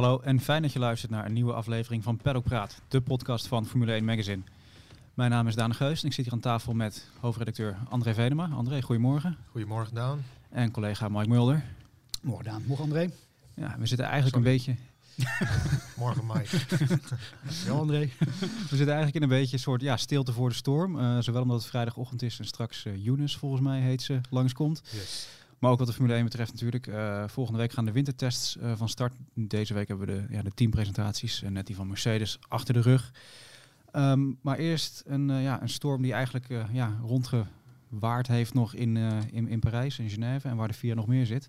Hallo en fijn dat je luistert naar een nieuwe aflevering van Paddock Praat, de podcast van Formule 1 Magazine. Mijn naam is Daan Geus en ik zit hier aan tafel met hoofdredacteur André Venema. André, goedemorgen. Goedemorgen Daan. En collega Mike Mulder. Morgen Daan, morgen André. Ja, we zitten eigenlijk een beetje... Morgen Mike. Ja André. We zitten eigenlijk in een beetje een soort ja, stilte voor de storm. Eh, zowel omdat het vrijdagochtend is en straks eh Younes, volgens mij heet ze, langskomt. Yes. Maar ook wat de Formule 1 betreft natuurlijk. eh, volgende week gaan de wintertests eh, van start. Deze week hebben we de, ja, de teampresentaties. en net die van Mercedes achter de rug. Ehm, maar eerst een, eh, ja, een storm die eigenlijk ja, rondgewaard heeft nog in, in, in Parijs, in Genève. En waar de VIA nog meer zit.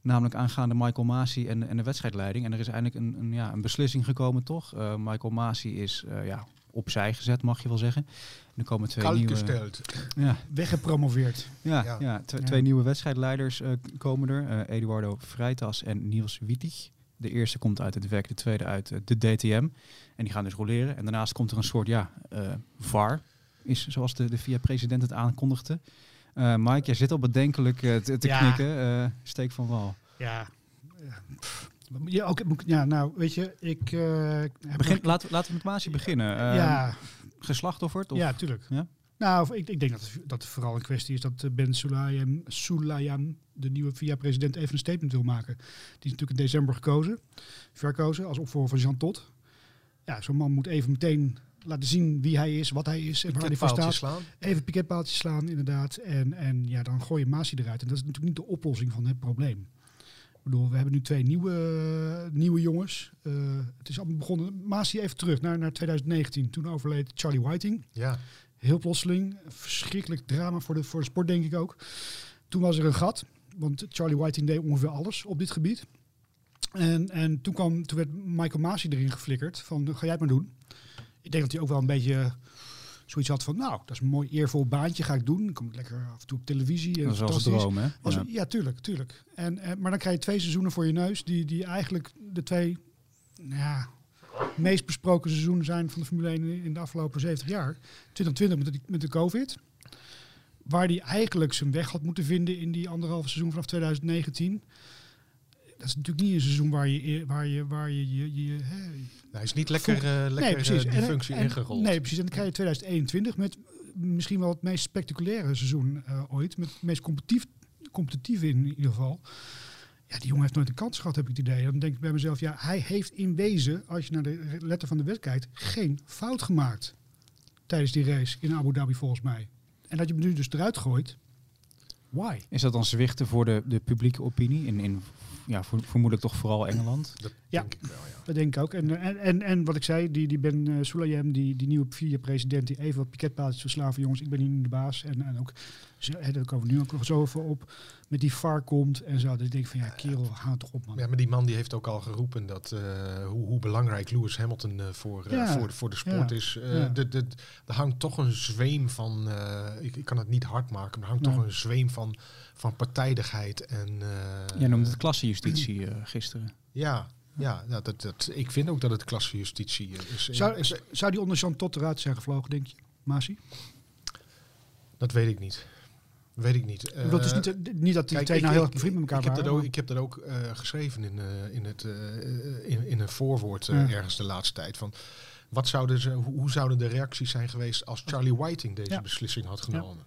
Namelijk aangaande Michael Masi en, en de wedstrijdleiding. En er is eindelijk een, een, ja, een beslissing gekomen, toch? Michael Masi is ja, opzij gezet, mag je wel zeggen. En er komen twee Koud nieuwe... gesteld. Ja, Weggepromoveerd. ja, Ja. ja. tw- Ja. twee nieuwe wedstrijdleiders eh, komen er. Eh, Eduardo Freitas en Niels Wittig. De eerste komt uit het werk, de tweede uit eh, de DTM. En die gaan dus roleren. En daarnaast komt er een soort, ja, eh VAR. Is zoals de, de VIA-president het aankondigde. Eh, Mike, jij zit al bedenkelijk eh, te, te Ja. knikken. Eh, steek van wal. Ja. Ja. Ja, ook, nou, weet je, ik... eh, Begin, laten, laten we met Masi beginnen. Eh, ja, Geslachtofferd? Of? ja, tuurlijk. Ja? Nou, ik, ik denk dat het, dat het vooral een kwestie is dat eh, Ben Sulayem, Sulayem, de nieuwe VIA-president, even een statement wil maken. Die is natuurlijk in december gekozen, verkozen, als opvolger van Jean Todt. Ja, zo'n man moet even meteen laten zien wie hij is, wat hij is en waar hij voor Piketpaaltje staat. slaan. Even piketpaaltjes slaan, inderdaad. En, en ja, dan gooi je Masi eruit. En dat is natuurlijk niet de oplossing van het probleem. Bedoel, we hebben nu twee nieuwe, nieuwe jongens. Eh, het is allemaal begonnen. Masi even terug naar, naar 2019. Toen overleed Charlie Whiting. Ja. Heel plotseling. Verschrikkelijk drama voor de, voor de sport, denk ik ook. Toen was er een gat. Want Charlie Whiting deed ongeveer alles op dit gebied. En, en toen, kwam, toen werd Michael Masi erin geflikkerd. Van, ga jij het maar doen. Ik denk dat hij ook wel een beetje zoiets had van... Nou, dat is een mooi eervol baantje, ga ik doen. Dan kom ik lekker af en toe op televisie. En Dat is wel een droom, hè? Ja. ja. tuurlijk, tuurlijk. En, en, maar dan krijg je twee seizoenen voor je neus... die, die eigenlijk de twee nou ja, meest besproken seizoenen zijn van de Formule 1 in de afgelopen 70 jaar. 2020 met de, met de COVID. Waar hij eigenlijk zijn weg had moeten vinden in die anderhalve seizoen vanaf 2019. Dat is natuurlijk niet een seizoen waar je, waar je, waar je, je, je hè, Nou, hij is niet lekker, eh, lekker eh, die En- functie en- ingerold. Nee, precies. En dan krijg je 2021 met misschien wel het meest spectaculaire seizoen eh, ooit. Met het meest competitief, competitieve in ieder geval. Ja, die jongen heeft nooit een kans gehad, heb ik het idee. Dan denk ik bij mezelf, ja, hij heeft in wezen, als je naar de letter van de wet kijkt, geen fout gemaakt tijdens die race in Abu Dhabi volgens mij. En dat je hem nu dus eruit gooit, why? Is dat dan zwichten voor de, de publieke opinie? In, in ja, vermoedelijk toch vooral Engeland? Dat Ja. denk ik wel, ja. Dat denk ik ook. En, en, en, en wat ik zei, die, die Ben uh, Sulayem, die, die nieuwe vier-president, die even wat piketpaaltjes verslaven. Jongens, ik ben hier nu de baas. En, en ook, hè, daar komen we nu ook nog zo over op, met die VAR komt en zo. Dat ik denk van, ja, kerel, haal toch op, man. Ja, maar die man die heeft ook al geroepen dat eh, hoe, hoe belangrijk Lewis Hamilton eh, voor, eh, Ja. voor, voor de sport Ja. is. Eh, Ja. de, de, er hangt toch een zweem van, eh, ik, ik kan het niet hard maken, maar er hangt Ja. toch een zweem van, van partijdigheid. En, eh, Jij noemde het klassejustitie eh, gisteren. Ja, ja nou, dat, dat, ik vind ook dat het klassejustitie eh, is. Zou, is- zou die onder Jean Tot eruit zijn gevlogen, denk je, Masi? dat weet ik niet. Weet ik niet. ik bedoel, het is niet, niet dat die Kijk, twee nou heel erg bevriend met elkaar ik heb waren. dat ook, ik heb dat ook eh, geschreven in, eh, in, het, in, in een voorwoord Ja. ergens de laatste tijd. Van, wat zouden ze, hoe, hoe zouden de reacties zijn geweest als Charlie Whiting deze Ja. beslissing had genomen?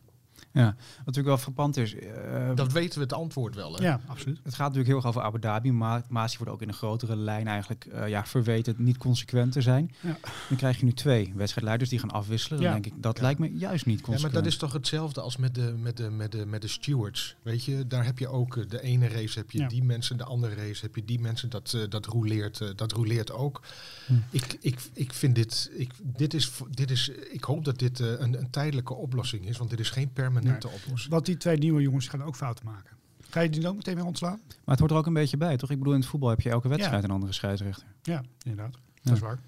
Ja, wat natuurlijk wel frappant is. eh, Dat weten we het antwoord wel. Hè? ja, absoluut. Het gaat natuurlijk heel erg over Abu Dhabi, maar Masi wordt ook in een grotere lijn eigenlijk eh, ja, verweten niet consequent te zijn. Ja. Dan krijg je nu twee wedstrijdleiders die gaan afwisselen. Dan Ja. denk ik, dat Ja. lijkt me juist niet Ja, consequent. maar dat is toch hetzelfde als met de, met de, met de, met de stewards. Weet je, daar heb je ook eh, de ene race heb je Ja. die mensen, de andere race heb je die mensen. Dat, eh, dat, roleert, eh, dat roleert ook. Hm. Ik, ik, ik vind dit, ik, dit, is, dit is, ik hoop dat dit eh, een, een tijdelijke oplossing is, want dit is geen permanente oplossing. Want die twee nieuwe jongens gaan ook fouten maken. Ga je die dan meteen weer ontslaan? Maar het hoort er ook een beetje bij, toch? Ik bedoel, in het voetbal heb je elke wedstrijd Ja. een andere scheidsrechter. Ja, inderdaad. Ja. Dat is waar.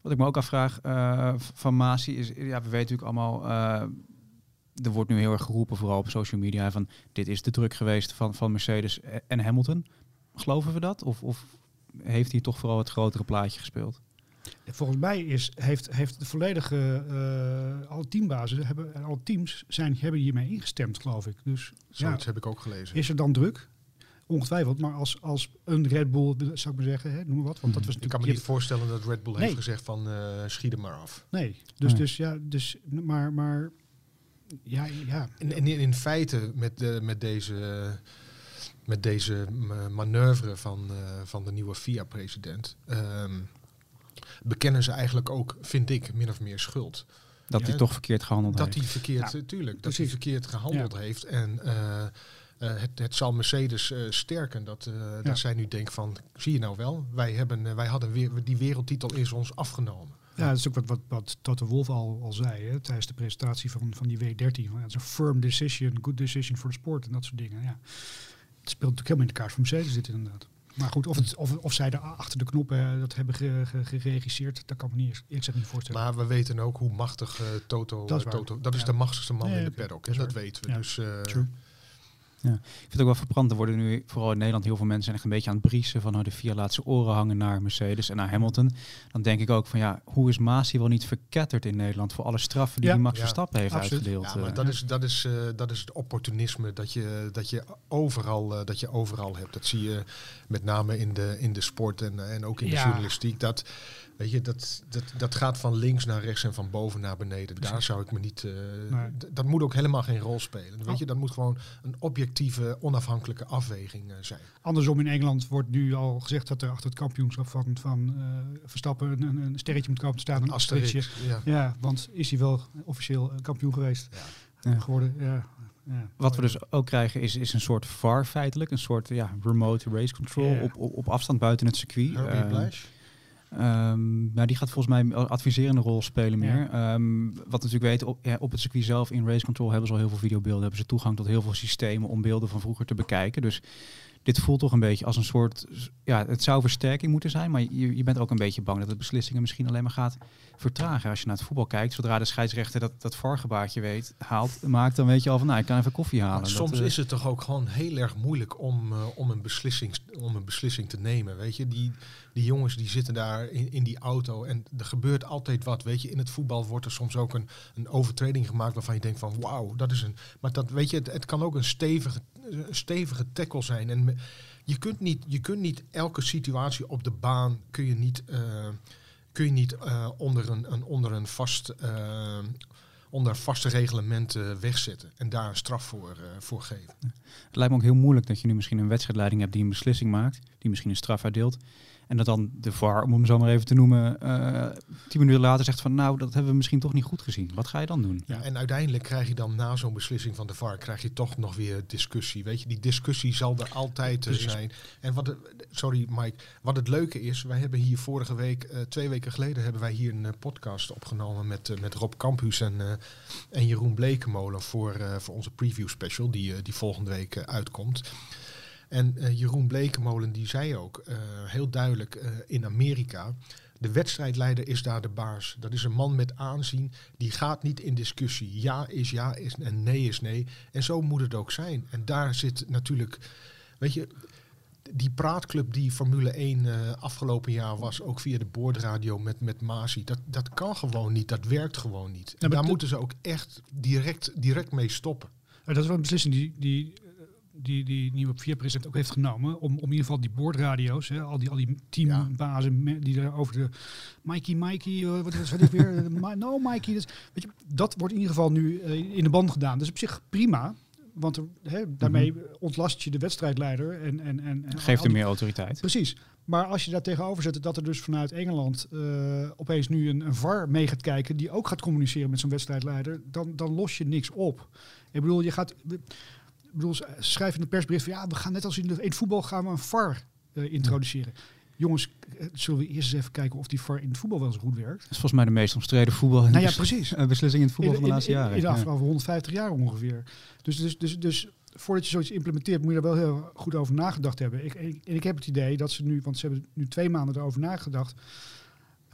Wat ik me ook afvraag eh, van Masi is, ja, we weten natuurlijk allemaal, eh, er wordt nu heel erg geroepen, vooral op social media, van dit is de druk geweest van, van Mercedes en Hamilton. Geloven we dat? Of, of heeft hij toch vooral het grotere plaatje gespeeld? Volgens mij is, heeft, heeft de volledige, uh, alle teambazen, hebben, alle teams zijn, hebben hiermee ingestemd, geloof ik. Dus Zoiets heb ik ook gelezen. Is er dan druk? Ongetwijfeld, maar als, als een Red Bull, zou ik maar zeggen, hè, noem maar wat. Want dat was ik kan me niet voorstellen dat Red Bull heeft gezegd van uh, schiet er maar af. Nee, dus, dus ja, dus, maar, maar ja, ja. En, en in, feite met, de, met deze, met deze manoeuvre van, uh, van de nieuwe FIA-president um, bekennen ze eigenlijk ook, vind ik, min of meer schuld. Dat hij toch verkeerd gehandeld dat heeft. Hij verkeerd, ja, tuurlijk, dat hij verkeerd gehandeld heeft. En uh, uh, het, het, zal Mercedes uh, sterken. Dat, uh, dat zij nu denken van, zie je nou wel, wij, hebben, wij hadden weer, die wereldtitel is ons afgenomen. Ja, dat is ook wat, wat, wat Toto Wolf al, al zei hè, tijdens de presentatie van, van die W13. Het is een firm decision, good decision for the sport en dat soort dingen. Ja. Het speelt natuurlijk helemaal in de kaart van Mercedes dit inderdaad. Maar goed, of, het, of, of zij daar achter de knoppen dat hebben geregisseerd, dat kan me niet eerlijk gezegd niet voorstellen. Maar we weten ook hoe machtig uh, Toto... Dat is, Toto, dat is de machtigste man in de paddock. Dat, dat weten we. Dus, True. Ja. Ik vind het ook wel verbrand. Er worden nu vooral in Nederland heel veel mensen echt een beetje aan het briesen van oh, de vier laatste oren hangen naar Mercedes en naar Hamilton. Dan denk ik ook van ja, hoe is Maas hier wel niet verketterd in Nederland voor alle straffen die ja. Max Verstappen heeft Absoluut. uitgedeeld? Ja, maar dat, is, dat, is, uh, dat is het opportunisme dat je, dat je, overal, uh, dat je overal hebt. Dat zie je met name in de, in de sport en, en ook in de journalistiek. Dat Weet je, dat, dat, dat gaat van links naar rechts en van boven naar beneden. Daar zou ik me niet. Uh, Dat moet ook helemaal geen rol spelen. Weet oh. je, dat moet gewoon een objectieve, onafhankelijke afweging uh, zijn. Andersom in Engeland wordt nu al gezegd dat er achter het kampioenschap van, van uh, Verstappen een, een, sterretje moet komen te staan. Een asterisje. Ja. ja, want is hij wel officieel kampioen geweest? Ja. Geworden. Ja. Ja, Wat we dus ook krijgen is, is een soort VAR feitelijk, een soort ja, remote race control yeah. op, op, op afstand buiten het circuit. Um, nou, die gaat volgens mij een adviserende rol spelen meer. Ja. Um, wat natuurlijk weten, op, ja, op het circuit zelf in Race Control hebben ze al heel veel videobeelden. Hebben ze toegang tot heel veel systemen om beelden van vroeger te bekijken. Dus dit voelt toch een beetje als een soort... Ja, het zou versterking moeten zijn, maar je, je bent ook een beetje bang dat het beslissingen misschien alleen maar gaat vertragen. Als je naar het voetbal kijkt, zodra de scheidsrechter dat, dat vargebaartje weet, haalt, maakt, dan weet je al van, nou, ik kan even koffie halen. Maar soms dat, is het toch ook gewoon heel erg moeilijk om, uh, om, een, beslissing, om een beslissing te nemen, weet je. Die, die jongens die zitten daar in, in die auto en er gebeurt altijd wat, weet je. In het voetbal wordt er soms ook een, een overtreding gemaakt waarvan je denkt van, wauw, dat is een... Maar dat, weet je, het, kan ook een stevige, stevige tackle zijn en je kunt niet, je kunt niet elke situatie op de baan kun je niet, uh, kun je niet uh, onder, een, een, onder een vast uh, onder vaste reglementen wegzetten en daar een straf voor, voor geven. Het lijkt me ook heel moeilijk dat je nu misschien een wedstrijdleiding hebt die een beslissing maakt, die misschien een straf uitdeelt. En dat dan de VAR, om hem zo maar even te noemen, uh, tien minuten later zegt van nou, dat hebben we misschien toch niet goed gezien. Wat ga je dan doen? Ja, en uiteindelijk krijg je dan na zo'n beslissing van de VAR, krijg je toch nog weer discussie. Weet je, die discussie zal er altijd zijn. En wat sorry Mike, wat het leuke is, wij hebben hier vorige week, uh, twee weken geleden, hebben wij hier een podcast opgenomen met, met Rob Campus en, en Jeroen Blekemolen voor, voor onze preview special, die, die volgende week uitkomt. En uh, Jeroen Blekemolen die zei ook uh, heel duidelijk uh, in Amerika, de wedstrijdleider is daar de baas. Dat is een man met aanzien, die gaat niet in discussie. Ja is ja is en nee is nee. En zo moet het ook zijn. En daar zit natuurlijk, weet je, die praatclub die Formule 1 afgelopen jaar was, ook via de boordradio met, met Masi, dat, dat kan gewoon niet, dat werkt gewoon niet. En daar moeten ze ook echt direct, direct mee stoppen. Dat is wel een beslissing die, die die, die nieuwe vier-president ook heeft genomen. Om, om in ieder geval die boordradio's, hè, al die, al die teambazen ja. die daar over de Mikey, Mikey, uh, wat is het weer? no, Mikey. Dus, weet je, dat wordt in ieder geval nu uh, in de band gedaan. Dus op zich prima. Want hè, daarmee -hmm. ontlast je de wedstrijdleider. En, en, en, en Geeft hem meer autoriteit. Precies. Maar als je daar tegenover zet dat er dus vanuit Engeland uh, opeens nu een, een VAR mee gaat kijken... die ook gaat communiceren met zo'n wedstrijdleider... Dan, dan los je niks op. Ik bedoel, je gaat bedoel, schrijf in de persbericht van ja, we gaan net als in, de, in voetbal gaan we een VAR uh, introduceren. Jongens, eh, zullen we eerst eens even kijken of die VAR in het voetbal wel zo goed werkt? Dat is volgens mij de meest omstreden voetbal. Nou ja, precies. beslissing in het voetbal van de laatste jaren. In de afgelopen 150 jaar ongeveer. Dus, dus, dus, dus voordat je zoiets implementeert, moet je er wel heel goed over nagedacht hebben. Ik, ik, en ik heb het idee dat ze nu, want ze hebben nu twee maanden erover nagedacht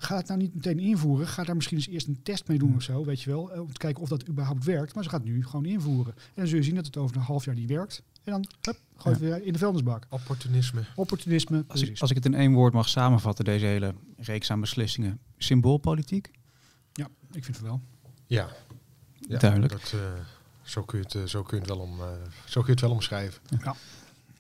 Ga het nou niet meteen invoeren. Ga daar misschien eens eerst een test mee doen of zo, weet je wel. Om te kijken of dat überhaupt werkt. Maar ze gaat het nu gewoon invoeren. En dan zul je zien dat het over een half jaar niet werkt. En dan hup, gooi je ja. weer in de vuilnisbak. Opportunisme. Opportunisme, als ik, als ik, het in één woord mag samenvatten, deze hele reeks aan beslissingen. symboolpolitiek? Ja, ik vind het wel. Ja, ja Duidelijk. Dat, uh, zo, kun je het, uh, zo, kun je het wel om, uh, zo kun je het wel omschrijven. Ja.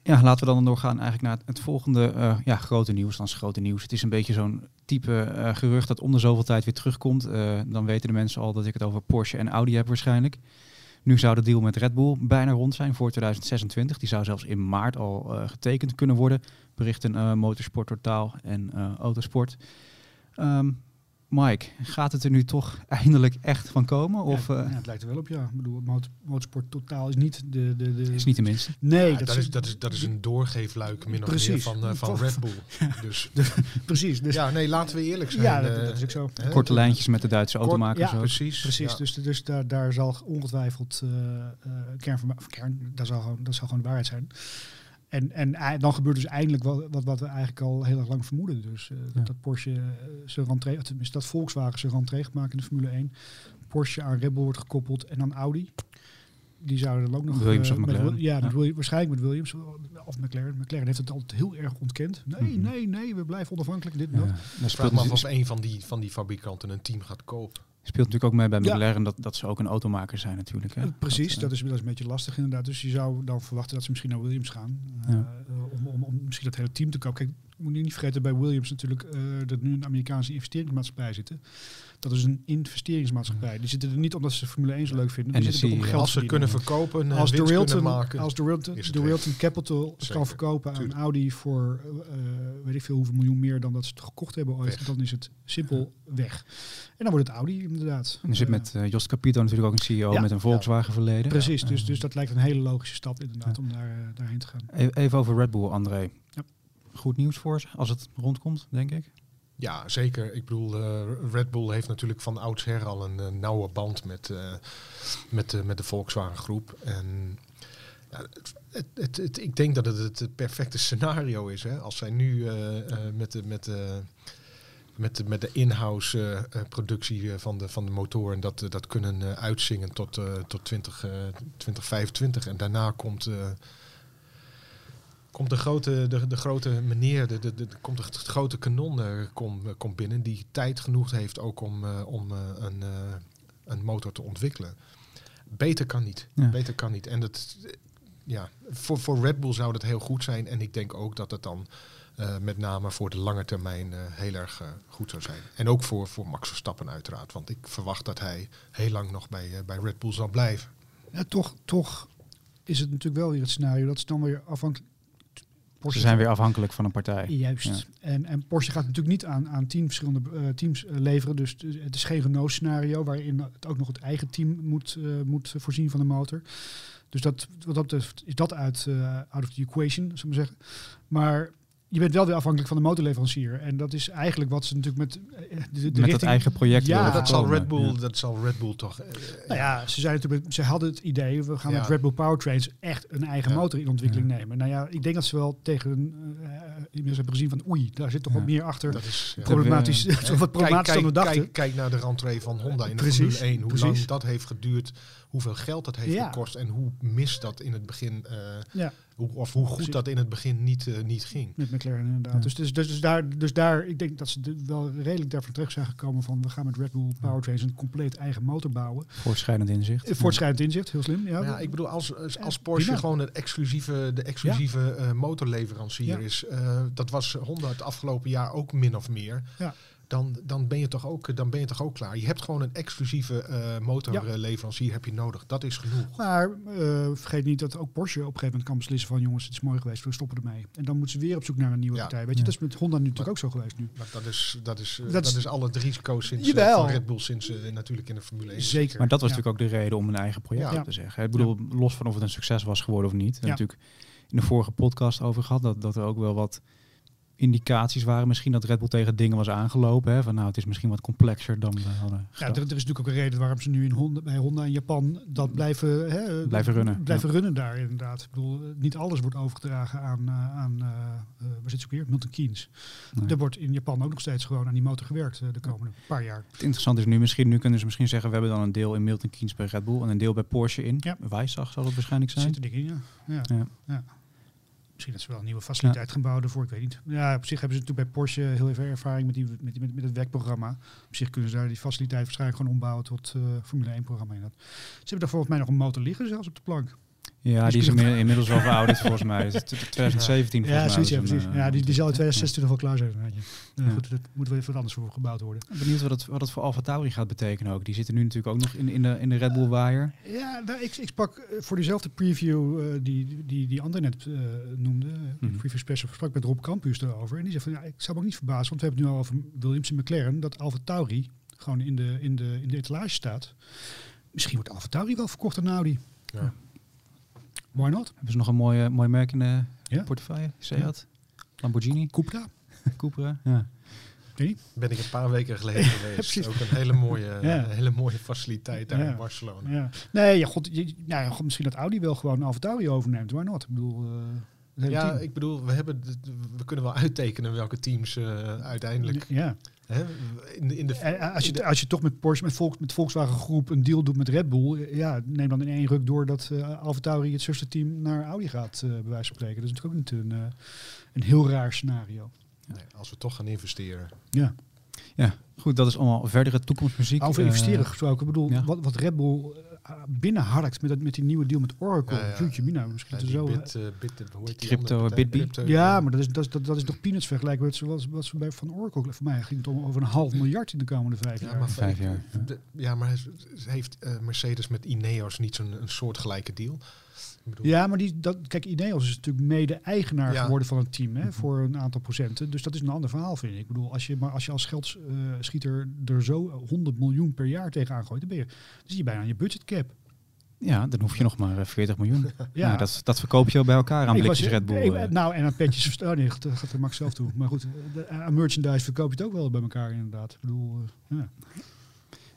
Ja, laten we dan doorgaan eigenlijk naar het volgende uh, ja, grote nieuws. Dan is grote nieuws. Het is een beetje zo'n type uh, gerucht dat om de zoveel tijd weer terugkomt. Uh, dan weten de mensen al dat ik het over Porsche en Audi heb waarschijnlijk. Nu zou de deal met Red Bull bijna rond zijn voor 2026. Die zou zelfs in maart al getekend kunnen worden. Berichten Motorsport Totaal en Autosport. Um, Mike, gaat het er nu toch eindelijk echt van komen? Of, ja, ja, het lijkt er wel op, ja. Ik bedoel, motorsport totaal is niet de... de, de is niet de minste. Nee. Ja, dat, dat, is, dat, is, dat is een doorgeefluik min of precies. meer van, uh, van Red Bull. Dus. precies. Dus. Ja, nee, laten we eerlijk zijn. Ja, dat, dat is ook zo. Korte lijntjes met de Duitse Kort, automakers. Ja, ook. precies. Precies, dus, dus daar, daar zal ongetwijfeld uh, kern van... Kern, dat zal, gewoon, dat zal gewoon de waarheid zijn. En, en dan gebeurt dus eindelijk wat, wat, wat we eigenlijk al heel erg lang vermoeden. Dus uh, ja. dat Porsche uh, zijn rentree, tenminste dat Volkswagen zijn rentree gaat maken in de Formule 1. Porsche aan Red Bull wordt gekoppeld en dan Audi. Die zouden dan ook nog... Williams uh, of McLaren. Met, ja, ja. Williams, waarschijnlijk met Williams of McLaren. McLaren heeft het altijd heel erg ontkend. Nee, mm -hmm. nee, nee, we blijven onafhankelijk. Dit en ja. dat. Dat speelt maar als een van die, van die fabrikanten een team gaat kopen. Speelt natuurlijk ook mee bij McLaren dat, dat ze ook een automaker zijn natuurlijk. Hè? Precies, dat, dat, is, dat is een beetje lastig inderdaad. Dus je zou dan verwachten dat ze misschien naar Williams gaan. Uh, om, om, om misschien dat hele team te kopen. Kijk, moet je niet vergeten bij Williams natuurlijk uh, dat nu een Amerikaanse investeringsmaatschappij zitten. Dat is een investeringsmaatschappij. Die zitten er niet omdat ze Formule 1 zo leuk vinden. En die zitten om geld als ze kunnen verkopen, als de Wilton, maken, als de Wilton, de Wilton Capital Zeker. kan verkopen aan Audi voor uh, weet ik veel hoeveel miljoen meer dan dat ze het gekocht hebben ooit, weg. dan is het simpel weg. En dan wordt het Audi inderdaad. En er zit met uh, Jost Capito natuurlijk ook een CEO ja. met een Volkswagen ja. verleden. Precies, ja. dus, dus dat lijkt een hele logische stap inderdaad om daar, uh, daarheen te gaan. Even over Red Bull, André. Goed nieuws voor ze als het rondkomt, denk ik. Ja, zeker. Ik bedoel, uh, Red Bull heeft natuurlijk van oudsher al een uh, nauwe band met, uh, met, de, met de Volkswagen groep. En het, het, het, ik denk dat het het perfecte scenario is. Hè? Als zij nu met de, met de, met de, met de in-house productie van de, van de motoren dat, dat kunnen uitzingen tot, tot 20, 2025. En daarna komt komt de grote, de, de grote meneer, de, de, de, komt het grote kanon uh, kom, uh, komt binnen, die tijd genoeg heeft ook om, uh, om een, een motor te ontwikkelen. Beter kan niet. Ja. Beter kan niet. En dat, ja, voor, voor Red Bull zou dat heel goed zijn. En ik denk ook dat het dan met name voor de lange termijn heel erg goed zou zijn. En ook voor, voor Max Verstappen uiteraard. Want ik verwacht dat hij heel lang nog bij, bij Red Bull zal blijven. Ja, toch, toch is het natuurlijk wel weer het scenario dat is dan weer afhankelijk Porsche Ze zijn weer afhankelijk van een partij. Juist. Ja. En, en Porsche gaat natuurlijk niet aan, aan tien verschillende uh, teams uh, leveren. Dus het is geen Renault-scenario waarin het ook nog het eigen team moet, uh, moet voorzien van de motor. Dus dat, wat dat betreft is dat uit out of the equation, zullen we zeggen. Maar je bent wel weer afhankelijk van de motorleverancier. En dat is eigenlijk wat ze natuurlijk met de, de met richting, het eigen project. Ja, dat zal Red Bull, ja. dat zal Red Bull toch. Uh, nou ja, ze zijn natuurlijk, ze hadden het idee, we gaan ja. met Red Bull Powertrains echt een eigen ja. motor in ontwikkeling nemen. Nou ja, ik denk dat ze wel tegen uh, inmiddels hebben gezien van oei, daar zit toch wat meer achter. Dat is problematisch, we, uh, wat problematisch kijk, dan we dachten. Kijk, kijk naar de rentree van Honda in de precies, Formule 1, hoe precies. lang dat heeft geduurd, hoeveel geld dat heeft gekost en hoe mis dat in het begin. ja. Hoe, of hoe goed dat in het begin niet, uh, niet ging. Met McLaren inderdaad. Ja. Dus, dus, dus, dus, daar, dus daar, ik denk dat ze de, wel redelijk daarvan terug zijn gekomen van we gaan met Red Bull Powertrains een compleet eigen motor bouwen. Voortschrijdend inzicht. Uh, voortschrijdend inzicht, heel slim. Ja, ja ik bedoel, als, als, als Porsche ja, gewoon het exclusieve, de exclusieve ja. uh, motorleverancier is, dat was Honda het afgelopen jaar ook min of meer. Ja. Dan, dan, ben je toch ook, dan ben je toch ook klaar. Je hebt gewoon een exclusieve uh, motorleverancier ja. heb je nodig. Dat is genoeg. Maar uh, vergeet niet dat ook Porsche op een gegeven moment kan beslissen van jongens, het is mooi geweest, we stoppen ermee. En dan moeten ze weer op zoek naar een nieuwe ja. partij. Weet je, dat is met Honda nu natuurlijk ook zo geweest nu. Maar dat is, dat is, uh, dat, dat is al het risico sinds uh, van Red Bull sinds natuurlijk in de Formule 1. Zeker. Maar dat was natuurlijk ook de reden om een eigen project op te zeggen. Ik bedoel, los van of het een succes was geworden of niet. We hebben natuurlijk in de vorige podcast over gehad dat, dat er ook wel wat indicaties waren misschien dat Red Bull tegen dingen was aangelopen. Hè? Van nou, het is misschien wat complexer dan we hadden. Ja, er, er, is natuurlijk ook een reden waarom ze nu in Honda, bij Honda in Japan dat blijven, hè, blijven runnen. Blijven ja. runnen daar inderdaad. Ik bedoel, niet alles wordt overgedragen aan, uh, aan uh, waar zit ze weer? Milton Keynes. Nee. Er wordt in Japan ook nog steeds gewoon aan die motor gewerkt de komende paar jaar. Het interessante is nu misschien, nu kunnen ze misschien zeggen, we hebben dan een deel in Milton Keynes bij Red Bull en een deel bij Porsche in. Ja. Weissach zal het waarschijnlijk zijn. Zit er dik in, ja. ja. ja. ja. Misschien dat ze wel een nieuwe faciliteit gaan bouwen ervoor, ik weet niet. Ja, op zich hebben ze natuurlijk bij Porsche heel even ervaring met, die, met, met, met het werkprogramma. Op zich kunnen ze daar die faciliteit waarschijnlijk gewoon ombouwen tot eh, Formule 1 programma. En dat. Ze hebben daar volgens mij nog een motor liggen zelfs op de plank. Ja, die is inmiddels wel verouderd volgens mij. Het is 2017 Ja, volgens mij. zoiets, ja, was een, precies. eh, Ja, die, die zal in ja. 2026 wel klaar zijn. inderdaad, ja. Ja, Ja. Goed, dat moet wel even wat anders voor gebouwd worden. Benieuwd wat het, wat het voor Alfa Tauri gaat betekenen ook. Die zitten nu natuurlijk ook nog in, in, de, in de Red Bull waaier. Ja, nou, ik, ik sprak eh, voor diezelfde preview eh, die, die, die André net eh, noemde, de preview special, sprak ik met Rob Campus erover. En die zei van, ja, ik zou me ook niet verbazen, want we hebben het nu al over Williams en McLaren, dat Alfa Tauri gewoon in de, in de, in de etalage staat. Misschien wordt Alfa Tauri wel verkocht aan Audi. Ja. Why not? Hebben ze nog een mooi, mooi merk in de Ja. portefeuille? Seat? Lamborghini? Cupra? Cupra? Ja. Ben ik een paar weken geleden geweest. Ook een hele mooie, Ja. hele mooie faciliteit daar Ja. in Barcelona. Ja. Nee, ja, god, je- nou ja, god, misschien dat Audi wel gewoon Alfa Tauri overneemt. Why not? Ik bedoel, eh, Ja, team. ik bedoel, we, hebben, de- we kunnen wel uittekenen welke teams eh, uiteindelijk Ja. Hè, in, de, in de... En eh, als, je, als je toch met Porsche, met, Volks, met Volkswagen Groep een deal doet met Red Bull, eh, ja, neem dan in één ruk door dat eh Alfa Tauri het zusterteam naar Audi gaat, eh bij wijze van spreken. Dat is natuurlijk ook niet een, eh, een heel raar scenario. nee, als we toch gaan investeren. Ja. Ja, goed. Dat is allemaal verdere toekomstmuziek. Over Eh, investeren gesproken, ik bedoel, ja. wat, wat Red Bull eh, binnenharkt met, dat, met die nieuwe deal met Oracle. Ja, ja. Misschien Ja, zo... bit, eh, bit, die Crypto? Crypto, ja, maar dat is, dat, dat, dat is nog peanuts vergelijken met zoals wat ze bij van Oracle. Voor mij ging het om over een half miljard in de komende vijf Ja, jaar. maar, Vijf jaar, ja. de- ja, maar heeft Mercedes met Ineos niet zo'n een soortgelijke deal? Bedoel, Ja, maar die, dat, kijk, Ineos is natuurlijk mede-eigenaar Ja. geworden van het team hè, voor een aantal procenten. Dus dat is een ander verhaal, vind ik. Ik bedoel, als je, maar als je als geldschieter er zo 100 miljoen per jaar tegenaan gooit, dan ben je, dan zit je bijna aan je budgetcap. Ja, dan hoef je nog maar eh, 40 miljoen. Ja, dat, dat verkoop je bij elkaar aan Ik blikjes was- Red Bull. ik- eh. nou, en aan petjes, oh nee, dat gaat er Max zelf toe. Maar goed, de, aan merchandise verkoop je het ook wel bij elkaar inderdaad. Ik bedoel, eh, ja.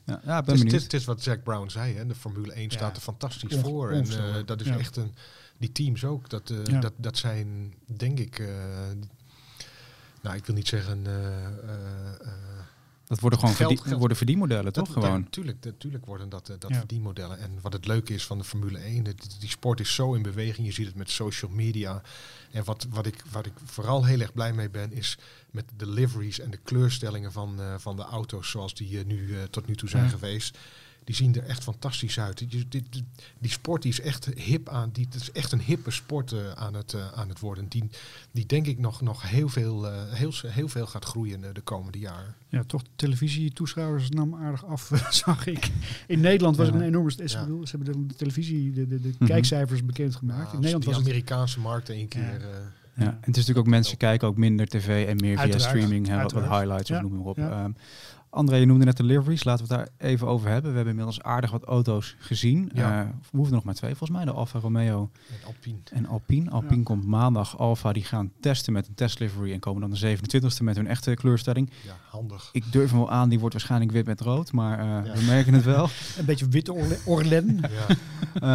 Ja, Het ben is, het, is, benieuwd. het is wat Jack Brown zei, hè? de Formule 1 Ja. staat er fantastisch voor. En eh, dat is Ja. echt een, die teams ook, dat, eh, dat, dat zijn denk ik, eh, nou ik wil niet zeggen, Dat worden gewoon Geld- verdien- geld. worden verdienmodellen, toch? dat- Gewoon. Natuurlijk, natuurlijk worden dat, eh, dat Ja. verdienmodellen. En wat het leuke is van de Formule 1, het- die sport is zo in beweging. Je ziet het met social media. En wat, wat, ik, wat ik vooral heel erg blij mee ben, is met de liveries en de kleurstellingen van, eh, van de auto's zoals die eh, nu tot nu toe zijn Ja. geweest. Die zien er echt fantastisch uit. Dit, dit- die sport die is echt hip aan. Die, het is echt een hippe sport eh, aan, het, eh, aan het worden. Die, die denk ik nog, nog heel, veel, eh, heel, heel veel gaat groeien de komende jaren. ja, toch de televisietoeschouwers nam aardig af, zag ik. In Nederland was Ja. het een enorme... st- Ja. Ze ze hebben de, de televisie, de, de, de Mhm. kijkcijfers bekendgemaakt. Ja, in Nederland die was het... Amerikaanse markt één keer. eh, Ja. En het is natuurlijk ook mensen kijken ook minder tv en meer via Uiteraard, streaming. Hè, wat, wat highlights of Ja. noem maar op. Ja. Ehm, André, je noemde net de liveries. Laten we het daar even over hebben. We hebben inmiddels aardig wat auto's gezien. Ja. Eh, we hoeven er nog maar twee volgens mij. De Alfa Romeo en Alpine. en Alpine. Alpine Ja. komt maandag. Alfa die gaan testen met een testlivery en komen dan de 27e met hun echte kleurstelling. Ja, handig. Ik durf hem wel aan, die wordt waarschijnlijk wit met rood. Maar eh, Ja. we merken het wel. Een beetje witte orle- orlen. Ja.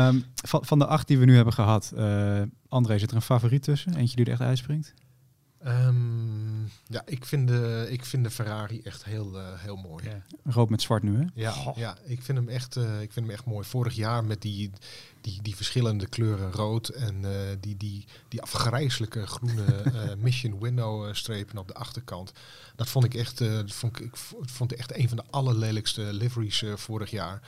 Ehm, van, van de acht die we nu hebben gehad, eh, André, zit er een favoriet tussen? Eentje die er echt uitspringt? Ehm, ja, ik vind, de, ik vind de Ferrari echt heel, eh, heel mooi. Ja. Rood met zwart nu, hè? Ja, ja ik, vind hem echt, eh, ik vind hem echt mooi. Vorig jaar met die, die, die verschillende kleuren rood en eh, die, die, die afgrijzelijke groene eh, Mission Window eh, strepen op de achterkant. Dat vond ik echt, eh, dat vond ik, ik vond echt een van de allerlelijkste liveries eh, vorig jaar.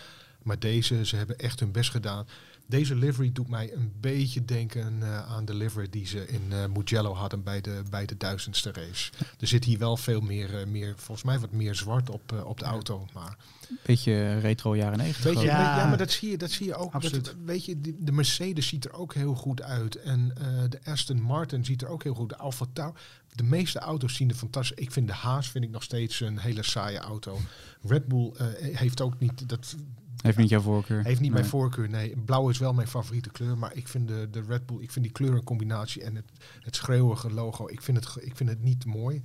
Maar deze, ze hebben echt hun best gedaan. Deze livery doet mij een beetje denken eh, aan de livery die ze in eh, Mugello hadden bij de, bij de duizendste race. Er zit hier wel veel meer, eh, meer volgens mij wat meer zwart op, eh, op de auto. Maar Beetje retro jaren 90. Weet je, ook. Ja. ja. maar dat zie je, dat zie je ook. Absoluut. Dat, weet je, die- de Mercedes ziet er ook heel goed uit. En eh, de Aston Martin ziet er ook heel goed uit. De Alfa Tauri. De meeste auto's zien er fantastisch. Ik vind de Haas vind ik nog steeds een hele saaie auto. Red Bull eh, heeft ook niet dat Heeft niet jouw voorkeur. heeft niet Nee. mijn voorkeur. Nee, blauw is wel mijn favoriete kleur, maar ik vind de, de Red Bull, ik vind die kleurencombinatie en het, het schreeuwige logo, ik vind het, ik vind het niet mooi.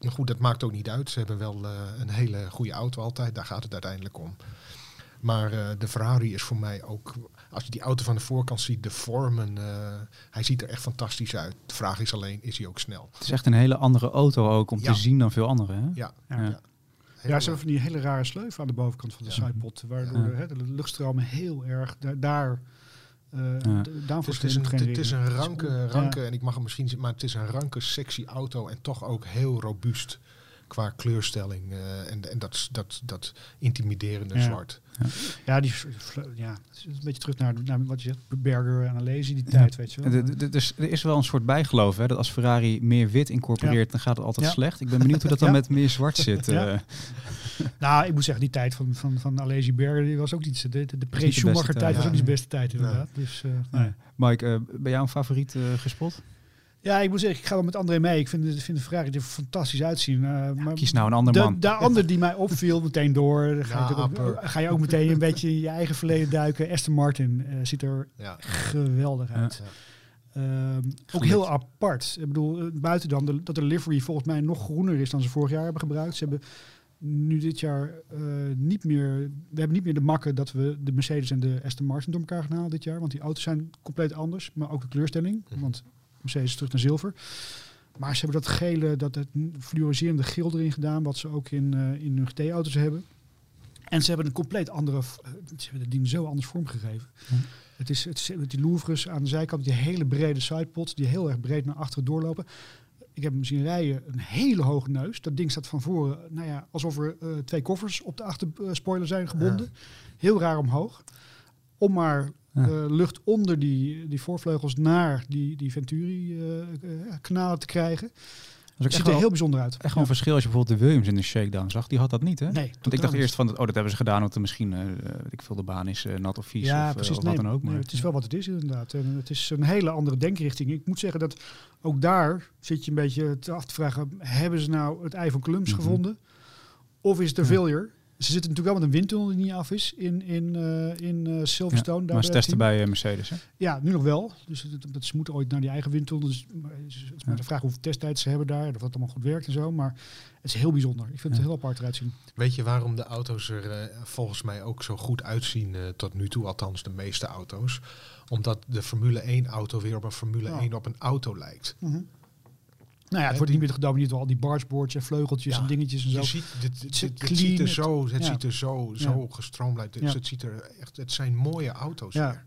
Maar goed, dat maakt ook niet uit. Ze hebben wel eh, een hele goede auto altijd. Daar gaat het uiteindelijk om. Maar eh, de Ferrari is voor mij ook, als je die auto van de voorkant ziet, de vormen, eh, hij ziet er echt fantastisch uit. De vraag is alleen, is hij ook snel? Het is echt een hele andere auto ook om Ja. te zien dan veel andere. Hè? Ja, Ja. Ja. Ja. Ja, ze hebben van die hele rare sleuven aan de bovenkant van de Ja. sidepod, waardoor Ja. de, hè, de luchtstromen heel erg da- daar Uh, ja. Het is, is, een, het is een ranke, ranke en ik mag hem misschien zien, maar het is een ranke, sexy auto en toch ook heel robuust qua kleurstelling uh, en, en dat, dat, dat intimiderende ja. zwart. Ja. ja, die, ja, het is een beetje terug naar, naar wat je zegt, Berger en Alesi, die tijd, weet je wel. Dus er is wel een soort bijgeloof, hè, dat als Ferrari meer wit incorporeert, dan gaat het altijd slecht. Ik ben benieuwd hoe dat dan met meer zwart zit. Uh. nou, ik moet zeggen, die tijd van, van, van Alesi Berger, die was ook niet, de, de, de pre-Schumacher tijd was ook niet de beste tijd inderdaad. Dus, uh, nee. Mike, ben jou een favoriet gespot? Ja, ik moet zeggen, ik ga wel met André mee. Ik vind, de, vind de Ferrari er fantastisch uitzien. Uh, ja, maar kies nou een ander man. De, de ander die mij opviel, meteen door. Dan ga, je ook, ga, je ook, meteen een beetje in je eigen verleden duiken. Aston Martin uh, ziet er ja. geweldig uit. Uh, ook heel apart. Ik bedoel, buiten dan de, dat de livery volgens mij nog groener is dan ze vorig jaar hebben gebruikt. Ze hebben nu dit jaar niet meer... We hebben niet meer de makken dat we de Mercedes en de Aston Martin door elkaar gaan halen dit jaar. Want die auto's zijn compleet anders. Maar ook de kleurstelling. Mm. Want Mercedes terug naar zilver. Maar ze hebben dat gele, dat het fluoriserende geel erin gedaan, wat ze ook in, uh, in hun GT-auto's hebben. En ze hebben een compleet andere, uh, ze hebben het ding zo anders vormgegeven. Hm. Het is, het is die louvres aan de zijkant, die hele brede sidepods, die heel erg breed naar achteren doorlopen. Ik heb hem zien rijden, een hele hoge neus. Dat ding staat van voren, nou ja, alsof er uh, twee koffers op de achterspoiler zijn gebonden. Ja. Heel raar omhoog. Om maar ja. uh, lucht onder die, die voorvleugels naar die, die Venturi-kanalen uh, te krijgen. Dat ziet er heel bijzonder uit. Echt gewoon ja. verschil als je bijvoorbeeld de Williams in de shakedown zag. Die had dat niet, hè? Nee, Want ik dacht eerst van, oh, dat hebben ze gedaan omdat er misschien, uh, ik veel, de baan is uh, nat of vies ja, of, precies, of nee, wat dan ook. Maar nee, het is wel wat het is inderdaad. En het is een hele andere denkrichting. Ik moet zeggen dat ook daar zit je een beetje te af te vragen, hebben ze nou het ei van Columbus mm -hmm. gevonden? Of is het een ja. failure? Ze zitten natuurlijk wel met een windtunnel die niet af is in, in, uh, in uh, Silverstone. Ja, maar ze testen bij uh, Mercedes, hè? Ja, nu nog wel. Dus dat, dat, ze moeten ooit naar die eigen windtunnel. Dus het is maar de vraag hoeveel testtijd ze hebben daar. Of dat allemaal goed werkt en zo. Maar het is heel bijzonder. Ik vind het heel apart eruit zien. Weet je waarom de auto's er volgens mij ook zo goed uitzien tot nu toe? Althans de meeste auto's. Omdat de Formule 1 auto weer op een Formule ja. 1 op een auto lijkt. -hmm. Nou ja, het wordt niet meer gedomineerd door al die bargeboards en vleugeltjes ja, en dingetjes en zo. Je ziet, dit, dit, dit, het ziet er zo, het ja. ziet er zo, zo ja. gestroomd uit. Dus het ziet er echt, het zijn mooie auto's ja. Weer.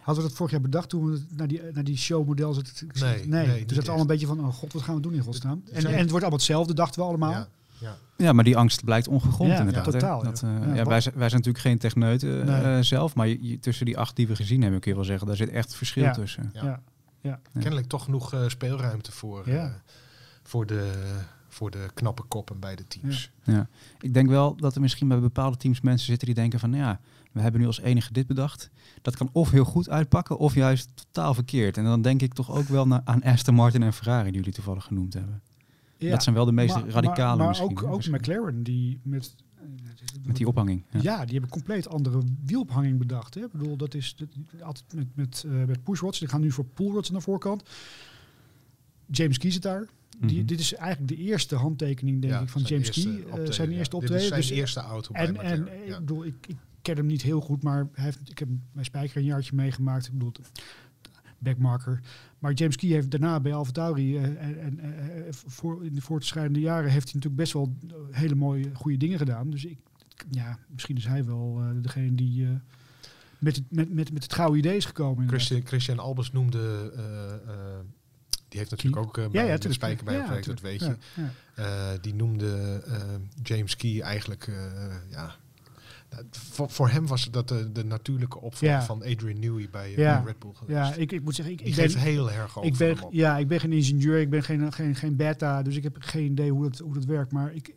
Hadden we dat vorig jaar bedacht toen we naar die, naar die showmodel zaten? Nee, nee. nee dus dat al een beetje van, oh god, wat gaan we doen in godsnaam? En, en het wordt allemaal hetzelfde, dachten we allemaal. Ja. Ja. ja, maar die angst blijkt ongegrond ja, inderdaad. Ja, totaal. Dat, uh, ja. wij, wij, zijn natuurlijk geen techneuten nee. uh, zelf, maar je, je, tussen die acht die we gezien hebben, kun je wel zeggen, daar zit echt verschil tussen. Ja. Ja. Kennelijk toch genoeg uh, speelruimte voor. Ja voor de, voor de knappe koppen bij de teams. Ja. ja. ik denk wel dat er misschien bij bepaalde teams mensen zitten die denken van, nou ja, we hebben nu als enige dit bedacht. Dat kan of heel goed uitpakken of juist totaal verkeerd. En dan denk ik toch ook wel naar, aan Aston Martin en Ferrari, die jullie toevallig genoemd hebben. Ja, dat zijn wel de meest maar, radicale maar, maar misschien. ook, ook McLaren, die met... Met die ophanging. Ja. ja. die hebben compleet andere wielophanging bedacht. Hè. Ik bedoel, dat is dat, altijd met, met, uh, met pushrods. Die gaan nu voor pullrods aan de voorkant. James Key zit daar. Die, mm -hmm. Dit is eigenlijk de eerste handtekening, denk ja, ik, van James Key. Uh, zijn eerste ja, optreden. zijn dus, eerste auto en, bij en, ja. ik bedoel, ik, ik, ken hem niet heel goed, maar hij heeft, ik heb bij Spijker een jaartje meegemaakt. Ik bedoel, backmarker. Maar James Key heeft daarna bij AlphaTauri uh, en, en uh, voor, in de voortschrijdende jaren heeft hij natuurlijk best wel hele mooie, goede dingen gedaan. Dus ik, ja, misschien is hij wel degene die met, het, met, met, met het gouden idee is gekomen. Christian, Christian Albers noemde die heeft natuurlijk ook uh, bij ja, ja, de spijker bij ja, dat weet je. Die noemde James Key eigenlijk, ja, voor, voor hem was dat de, de natuurlijke opvolger van Adrian Newey bij, bij, Red Bull geweest. Ja, ik, ik moet zeggen, ik, ik ben, heel erg over ik ben, Ja, ik ben geen ingenieur, ik ben geen, geen, geen beta, dus ik heb geen idee hoe dat, hoe dat werkt. Maar ik,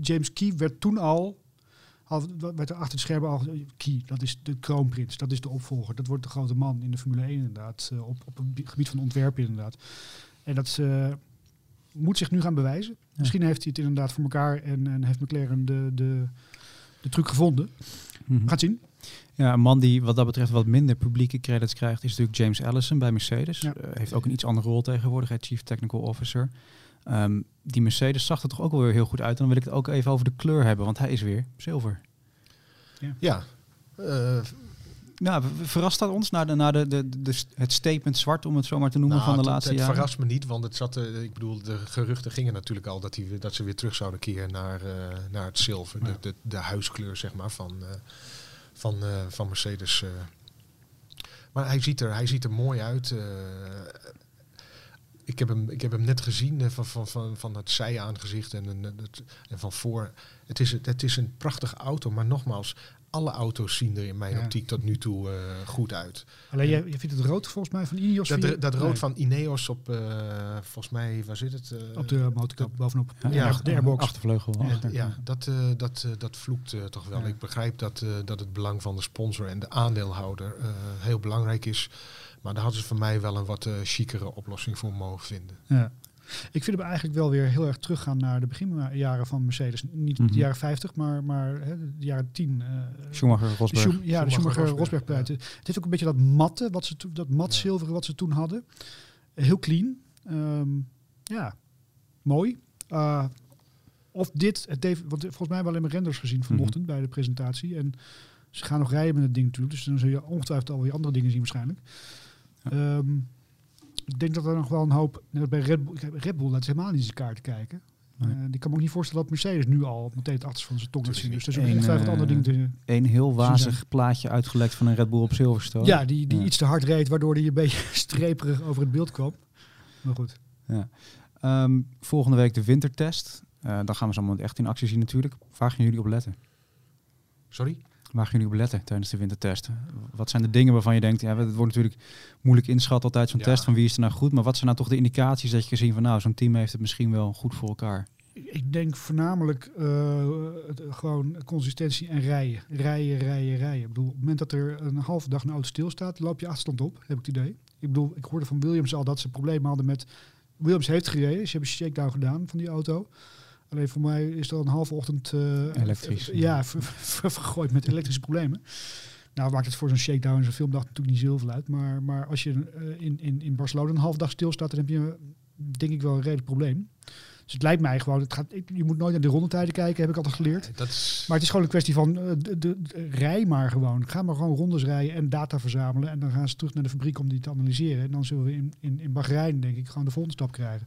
James Key werd toen al al, werd er achter het scherm al Key, dat is de kroonprins, dat is de opvolger. Dat wordt de grote man in de Formule 1 inderdaad, uh, op, op het gebied van ontwerpen inderdaad. En dat uh, moet zich nu gaan bewijzen. Ja. Misschien heeft hij het inderdaad voor elkaar en, en heeft McLaren de, de, de truc gevonden. Mm -hmm. Gaat zien. Ja, een man die wat dat betreft wat minder publieke credits krijgt, is natuurlijk James Allison bij Mercedes. Ja. Uh, heeft ook een iets andere rol tegenwoordig, het Chief Technical Officer. Um, die Mercedes zag er toch ook wel weer heel goed uit. En dan wil ik het ook even over de kleur hebben, want hij is weer zilver. Ja. ja. Uh, nou, verrast dat ons naar, de, naar de, de, de, het statement zwart, om het zo maar te noemen, nou, van de het, laatste het jaren? Het verrast me niet, want het zat, uh, ik bedoel, de geruchten gingen natuurlijk al dat, die, dat ze weer terug zouden keren naar, uh, naar het zilver. Ja. De, de, de, huiskleur, zeg maar, van, van, van Mercedes. Maar hij ziet er, hij ziet er mooi uit. Ik heb hem, ik heb hem net gezien van, van, van, van het zijaangezicht en, en, en van voor. Het is, het is een prachtige auto, maar nogmaals, alle auto's zien er in mijn optiek tot nu toe uh, goed uit. Alleen je, je vindt het rood volgens mij van Ineos? Dat, dat rood van Ineos op, uh, volgens mij, waar zit het? Uh, op de motorkap bovenop. Ja, ja, de airbox. Achtervleugel. Ja, ja dat, dat, dat vloekt toch wel. Ik begrijp dat, dat het belang van de sponsor en de aandeelhouder heel belangrijk is. Maar daar hadden ze voor mij wel een wat chicere oplossing voor mogen vinden. Ja. Ik vind hem eigenlijk wel weer heel erg teruggaan naar de beginjaren van Mercedes. Niet mm de jaren 50, maar, maar hè, de jaren 10. Uh, Schumacher, Rosberg. De ja, de Schumacher, Rosberg. Rosberg Het heeft ook een beetje dat matte, wat ze dat mat zilveren wat ze toen hadden. Heel clean. Um, ja, mooi. Uh, of dit, het heeft, want volgens mij hebben we alleen maar renders gezien vanochtend mm bij de presentatie. En ze gaan nog rijden met het ding natuurlijk. Dus dan zul je ongetwijfeld alweer andere dingen zien waarschijnlijk. Ja. Um, ik denk dat er nog wel een hoop. Net bij Red Bull, Red Bull dat is helemaal niet zijn kaart te kijken. Nee. Uh, ik kan me ook niet voorstellen dat Mercedes nu al meteen het achter van zijn tong laat zien. Dus er is ongetwijfeld uh, andere dingen te Een heel wazig plaatje uitgelekt van een Red Bull op Silverstone. Ja, die, die iets te hard reed, waardoor hij een beetje streperig over het beeld kwam. Maar goed. Ja. Um, volgende week de wintertest. Uh, dan gaan we ze allemaal echt in actie zien natuurlijk. Waar gaan jullie op letten? Sorry? Waar gaan jullie op letten tijdens de wintertest? Wat zijn de dingen waarvan je denkt, ja, het wordt natuurlijk moeilijk inschat altijd zo'n test van wie is er nou goed, maar wat zijn nou toch de indicaties dat je gezien van nou, zo'n team heeft het misschien wel goed voor elkaar? Ik denk voornamelijk uh, gewoon consistentie en rijden. Rijden, rijden, rijden. Ik bedoel, op het moment dat er een halve dag een auto stilstaat, loop je afstand op, heb ik het idee. Ik bedoel, ik hoorde van Williams al dat ze problemen hadden met... Williams heeft gereden, ze hebben een shakedown gedaan van die auto. Alleen voor mij is er een halve ochtend uh, elektrisch. ja, vergooid met elektrische problemen. Nou maakt het voor zo'n shakedown, zo'n filmdag natuurlijk niet zoveel uit. Maar, maar als je uh, in, in, in Barcelona een halve dag stilstaat, dan heb je denk ik wel een redelijk probleem. Dus het lijkt mij gewoon, het gaat, je moet nooit naar de rondetijden kijken, heb ik altijd geleerd. dat is... Maar het is gewoon een kwestie van, de, de, rij maar gewoon. Ga maar gewoon rondes rijden en data verzamelen. En dan gaan ze terug naar de fabriek om die te analyseren. En dan zullen we in, in, in Bahrein, denk ik, gewoon de volgende stap krijgen.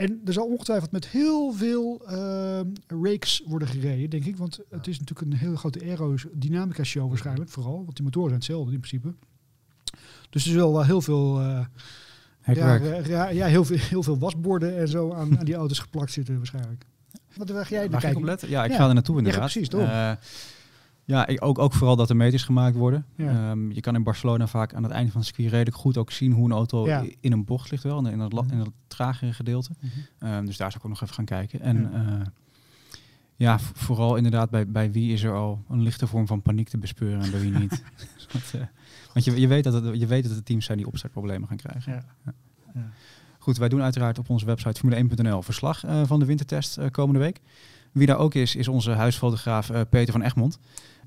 En er zal ongetwijfeld met heel veel uh, rakes worden gereden, denk ik. Want het is natuurlijk een hele grote aerodynamica show waarschijnlijk, vooral. Want die motoren zijn hetzelfde in principe. Dus er zullen wel heel veel... Uh, ja, ja, ja, heel veel, heel veel wasborden en zo aan, aan die auto's geplakt zitten waarschijnlijk. Wat waar jij naar kijken? Ja, ik ga er naartoe inderdaad. Ja, precies, toch? Ja, ook, ook vooral dat er meters gemaakt worden. Um, je kan in Barcelona vaak aan het einde van het circuit redelijk goed ook zien hoe een auto in een bocht ligt wel, in het, in het tragere gedeelte. Mm -hmm. um, dus daar zou ik ook nog even gaan kijken. En ja, uh, ja vooral inderdaad bij, bij wie is er al een lichte vorm van paniek te bespeuren en bij wie niet. want, uh, want je, je, weet dat het, je weet dat de teams zijn die opstartproblemen gaan krijgen. Ja. Goed, wij doen uiteraard op onze website formule1.nl verslag uh, van de wintertest komende week. Wie daar ook is, is onze huisfotograaf Peter van Egmond.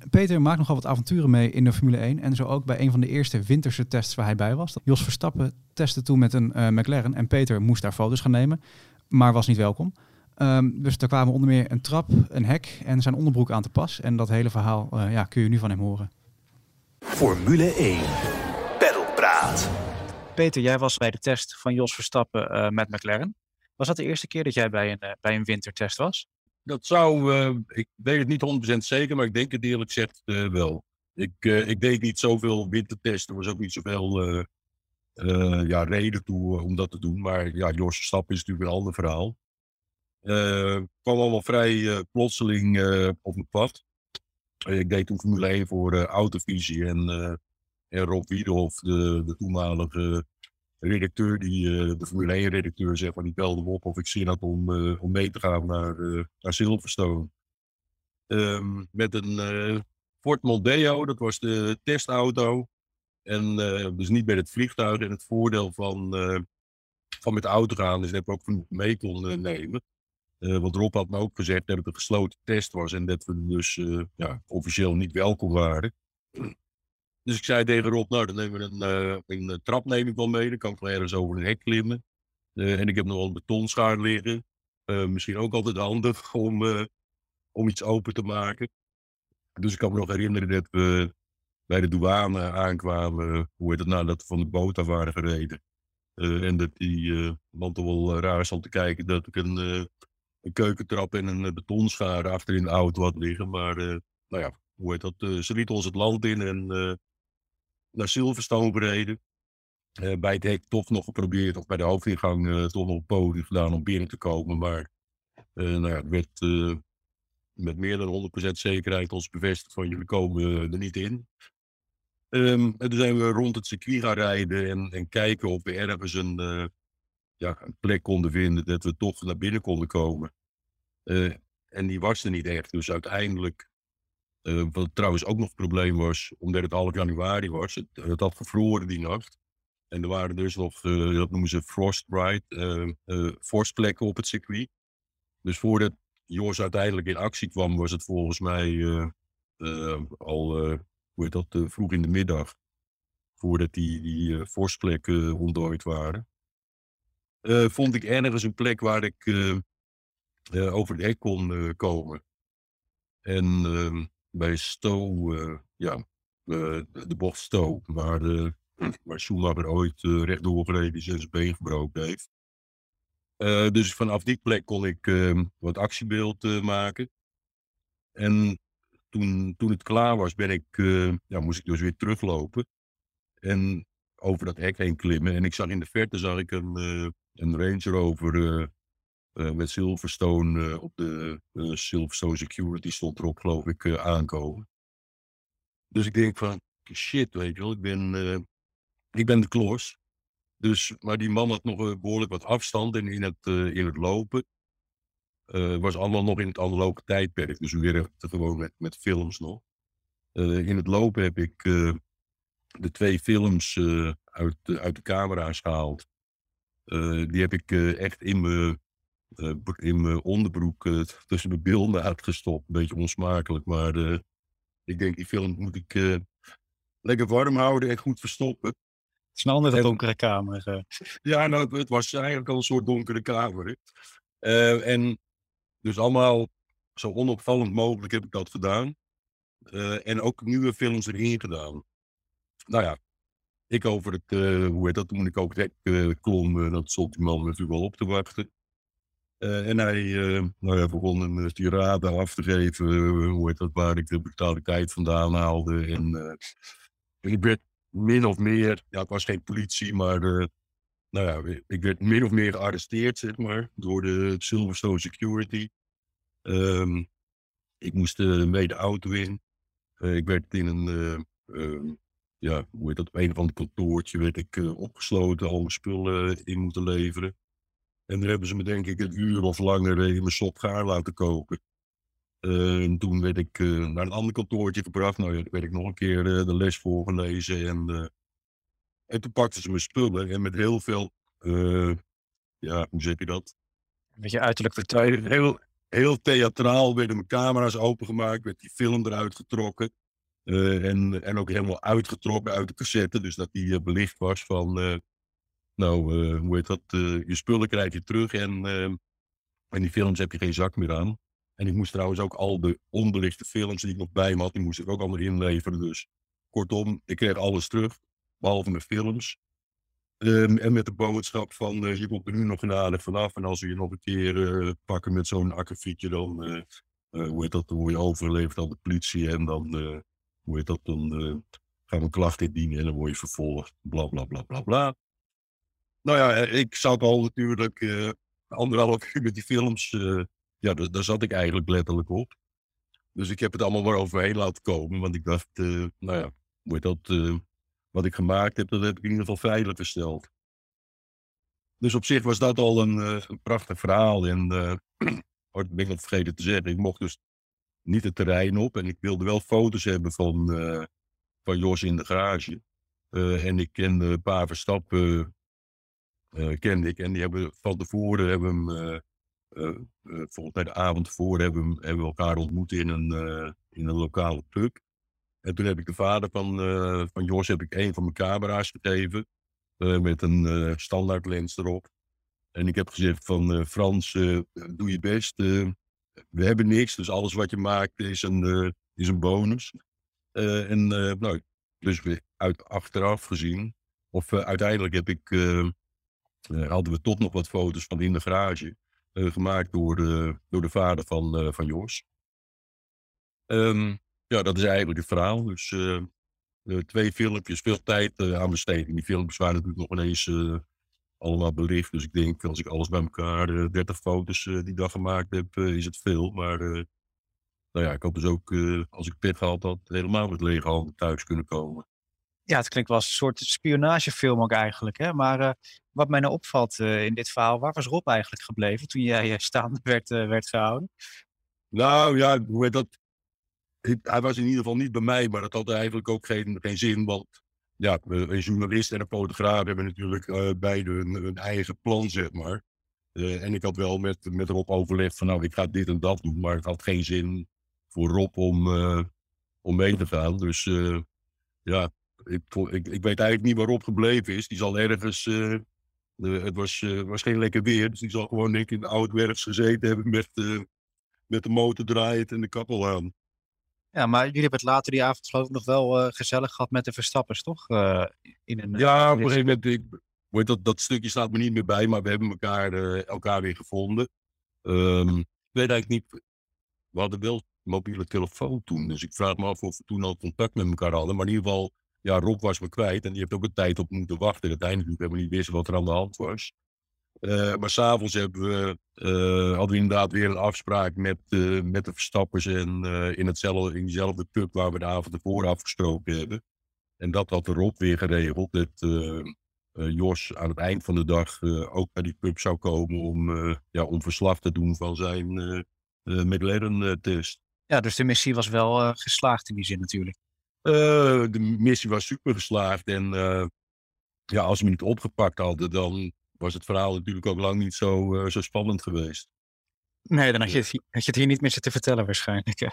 Peter maakt nogal wat avonturen mee in de Formule 1. En zo ook bij een van de eerste winterse tests waar hij bij was. Jos Verstappen testte toen met een uh, McLaren. En Peter moest daar foto's gaan nemen, maar was niet welkom. Um, dus daar kwamen onder meer een trap, een hek en zijn onderbroek aan te pas. En dat hele verhaal uh, ja, kun je nu van hem horen. Formule 1. Pedalpraat. Peter, jij was bij de test van Jos Verstappen uh, met McLaren. Was dat de eerste keer dat jij bij een, bij een wintertest was? Dat zou, uh, ik weet het niet 100% zeker, maar ik denk het eerlijk gezegd uh, wel. Ik, uh, ik deed niet zoveel wintertesten, er was ook niet zoveel ja, reden toe om dat te doen. Maar ja, Jos Stap is natuurlijk een ander verhaal. Het kwam allemaal vrij plotseling op mijn pad. ik deed toen Formule 1 voor Autovisie en, en Rob Wiedhoff, de, de toenmalige redacteur, die, uh, de Formule 1 redacteur, zeg maar, die belde me op of ik zin had om, uh, om mee te gaan naar, uh, naar Silverstone. Um, met een Ford Mondeo, dat was de testauto. En dus niet met het vliegtuig. En het voordeel van, van met de auto gaan is dat we ook genoeg mee konden nemen. want Rob had me ook gezegd dat het een gesloten test was en dat we dus ja, officieel niet welkom waren. Dus ik zei tegen Rob, nou dan nemen we een, uh, een eh, trap neem ik wel mee. Dan kan ik wel ergens over een hek klimmen. Uh, en ik heb nog wel een betonschaar liggen. Misschien ook altijd handig om, om iets open te maken. Dus ik kan me nog herinneren dat we bij de douane aankwamen. Hoe heet het nou, dat we van de boot af waren gereden. en dat die man toch wel raar stond te kijken dat ik een, een keukentrap en een betonschaar achter in de auto had liggen. Maar nou ja, hoe heet dat? ze lieten ons het land in en naar Silverstone gereden. bij het hek toch nog geprobeerd, of bij de hoofdingang toch nog een poging gedaan om binnen te komen. Maar nou ja, het werd met meer dan 100% zekerheid ons bevestigd van jullie komen er niet in. Ehm, en toen zijn we rond het circuit gaan rijden en, en kijken of we ergens een, ja, een plek konden vinden dat we toch naar binnen konden komen. en die was er niet echt. Dus uiteindelijk uh, wat trouwens ook nog een probleem was, omdat het half januari was. Het, had gevroren die nacht. En er waren dus nog, uh, dat noemen ze frostbite, uh, vorstplekken op het circuit. Dus voordat Jos uiteindelijk in actie kwam, was het volgens mij al, hoe heet dat, vroeg in de middag. Voordat die, die vorstplekken ontdooid waren. vond ik ergens een plek waar ik over de hek kon komen. En ehm, bij Stowe, uh, ja, de bocht Stowe, waar, de, waar Schumacher ooit uh, rechtdoor gereden is en zijn been gebroken heeft. dus vanaf die plek kon ik ehm, wat actiebeeld maken. En toen, toen het klaar was, ben ik, ja, moest ik dus weer teruglopen. En over dat hek heen klimmen. En ik zag in de verte zag ik een, een Range Rover met Silverstone uh, op de uh, Silverstone Security stond erop, geloof ik, aankomen. Dus ik denk van, shit, weet je wel, ik ben, ik ben de klos. Dus, maar die man had nog behoorlijk wat afstand en in het, in het lopen. was allemaal nog in het analoge tijdperk, dus we werkten gewoon met, met films nog. in het lopen heb ik de twee films uit, uit de camera's gehaald. die heb ik echt in mijn in mijn onderbroek uh, tussen mijn bilden uitgestopt. Een beetje onsmakelijk, maar uh, ik denk die film moet ik lekker warm houden en goed verstoppen. Snel met een donkere kamer. Ja, nou, het was eigenlijk al een soort donkere kamer. en dus allemaal zo onopvallend mogelijk heb ik dat gedaan. en ook nieuwe films erin gedaan. Nou ja, ik over het, hoe heet dat, toen ik ook het hek klom, dat stond die man natuurlijk wel op te wachten. Uh, en hij uh, nou begon een tirade af te geven, hoe heet dat, waar ik de brutaliteit vandaan haalde. En ik werd min of meer, ja, het was geen politie, maar nou ja, ik werd min of meer gearresteerd, zeg maar, door de Silverstone Security. Um, ik moest mee de auto in. ik werd in een, ehm, ja, hoe heet dat, een of ander kantoortje werd ik opgesloten, al mijn spullen in moeten leveren. En daar hebben ze me denk ik een uur of langer in mijn sop gaar laten koken. Uh, en toen werd ik uh, naar een ander kantoortje gebracht. Nou ja, werd ik nog een keer uh, de les voorgelezen. En, en toen pakten ze mijn spullen. En met heel veel, ja, hoe zeg je dat? Een beetje uiterlijk vertuigen. Heel, heel theatraal werden mijn camera's opengemaakt. Werd die film eruit getrokken. en, en ook helemaal uitgetrokken uit de cassette. Dus dat die belicht was van nou, uh, hoe heet dat? Uh, je spullen krijg je terug en, uh, en die films heb je geen zak meer aan. En ik moest trouwens ook al de onbelichte films die ik nog bij me had, die moest ik ook allemaal inleveren. Dus kortom, ik kreeg alles terug, behalve mijn films. Um, en met de boodschap van, je komt er nu nog aardig vanaf. En als we je nog een keer pakken met zo'n akkefietje, dan, hoe heet dat, word je overgeleverd aan de politie. En dan, hoe heet dat, dan gaan we klachten indienen en dan word je vervolgd. Bla, bla, bla, bla, bla. Nou ja, eh, ik zat al natuurlijk uh, anderhalf uur met die films. Uh, ja, daar, zat ik eigenlijk letterlijk op. Dus ik heb het allemaal maar overheen laten komen. Want ik dacht, nou ja, moet dat, wat ik gemaakt heb, dat heb ik in ieder geval veilig gesteld. Dus op zich was dat al een, prachtig verhaal. En oh, ik ben nog vergeten te zeggen, ik mocht dus niet het terrein op. En ik wilde wel foto's hebben van, van Jos in de garage. en ik kende een paar Verstappen kende ik. En die hebben van tevoren, hebben hem, uh, uh, volgens mij de avond tevoren, hebben, hebben we elkaar ontmoet in een, in een lokale pub. En toen heb ik de vader van, van Jos heb ik een van mijn camera's gegeven. met een standaard lens erop. En ik heb gezegd van Frans, doe je best. we hebben niks, dus alles wat je maakt is een, is een bonus. en nou, dus uit, achteraf gezien, of uiteindelijk heb ik hadden we toch nog wat foto's van in de garage. Uh, gemaakt door de, door de vader van, uh, van Jos. Um, ja, dat is eigenlijk het verhaal. Dus twee filmpjes, veel tijd aan besteed. die filmpjes waren natuurlijk nog ineens allemaal belicht. Dus ik denk, als ik alles bij elkaar, 30 foto's die dag gemaakt heb, is het veel. Maar nou ja, ik hoop dus ook, als ik pit gehad had, helemaal met lege handen thuis kunnen komen. Ja, het klinkt wel als een soort spionagefilm ook eigenlijk. Hè? Maar wat mij nou opvalt in dit verhaal, waar was Rob eigenlijk gebleven toen jij staande werd, werd gehouden? Nou ja, hoe dat? Hij was in ieder geval niet bij mij, maar dat had eigenlijk ook geen, geen zin. Want ja, een journalist en een fotograaf hebben natuurlijk beide hun, eigen plan, zeg maar. En ik had wel met, met Rob overlegd van nou, ik ga dit en dat doen. Maar het had geen zin voor Rob om, om mee te gaan. Dus ja, ik, ik, ik weet eigenlijk niet waar Rob gebleven is. Die zal ergens... het was, was geen lekker weer, dus die zal gewoon denk ik in de oud werks gezeten hebben met, met de motor draaiend en de kappel aan. Ja, maar jullie hebben het later die avond geloof ik nog wel uh, gezellig gehad met de Verstappers, toch? Uh, in een, ja, op een gegeven moment, ik, weet dat, dat stukje staat me niet meer bij, maar we hebben elkaar, uh, elkaar weer gevonden. Um, ik weet eigenlijk niet, we hadden wel mobiele telefoon toen, dus ik vraag me af of we toen al contact met elkaar hadden. Maar in ieder geval, ja, Rob was me kwijt en die heeft ook een tijd op moeten wachten. Uiteindelijk hebben we niet wisten wat er aan de hand was. Uh, maar s'avonds hebben we, uh, hadden we inderdaad weer een afspraak met, uh, met de Verstappers en, in, hetzelfde, in dezelfde pub waar we de avond ervoor afgesproken hebben. En dat had Rob weer geregeld. Dat Jos aan het eind van de dag ook naar die pub zou komen om, ja, om verslag te doen van zijn McLaren-test. Ja, dus de missie was wel geslaagd in die zin natuurlijk. De missie was super geslaagd en ja, als we me niet opgepakt hadden, dan was het verhaal natuurlijk ook lang niet zo, uh, zo spannend geweest. Nee, dan had je, het, had je het hier niet meer zitten vertellen waarschijnlijk.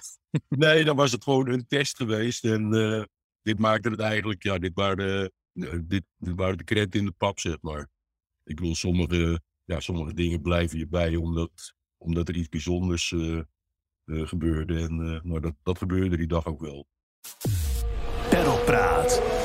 nee, dan was het gewoon een test geweest. En uh, dit maakte het eigenlijk, ja, dit waren, uh, dit, dit waren de krenten in de pap, zeg maar. Ik bedoel, sommige, ja, sommige dingen blijven je bij omdat, omdat er iets bijzonders gebeurde. En nou, dat, dat gebeurde die dag ook wel. Borderpraat.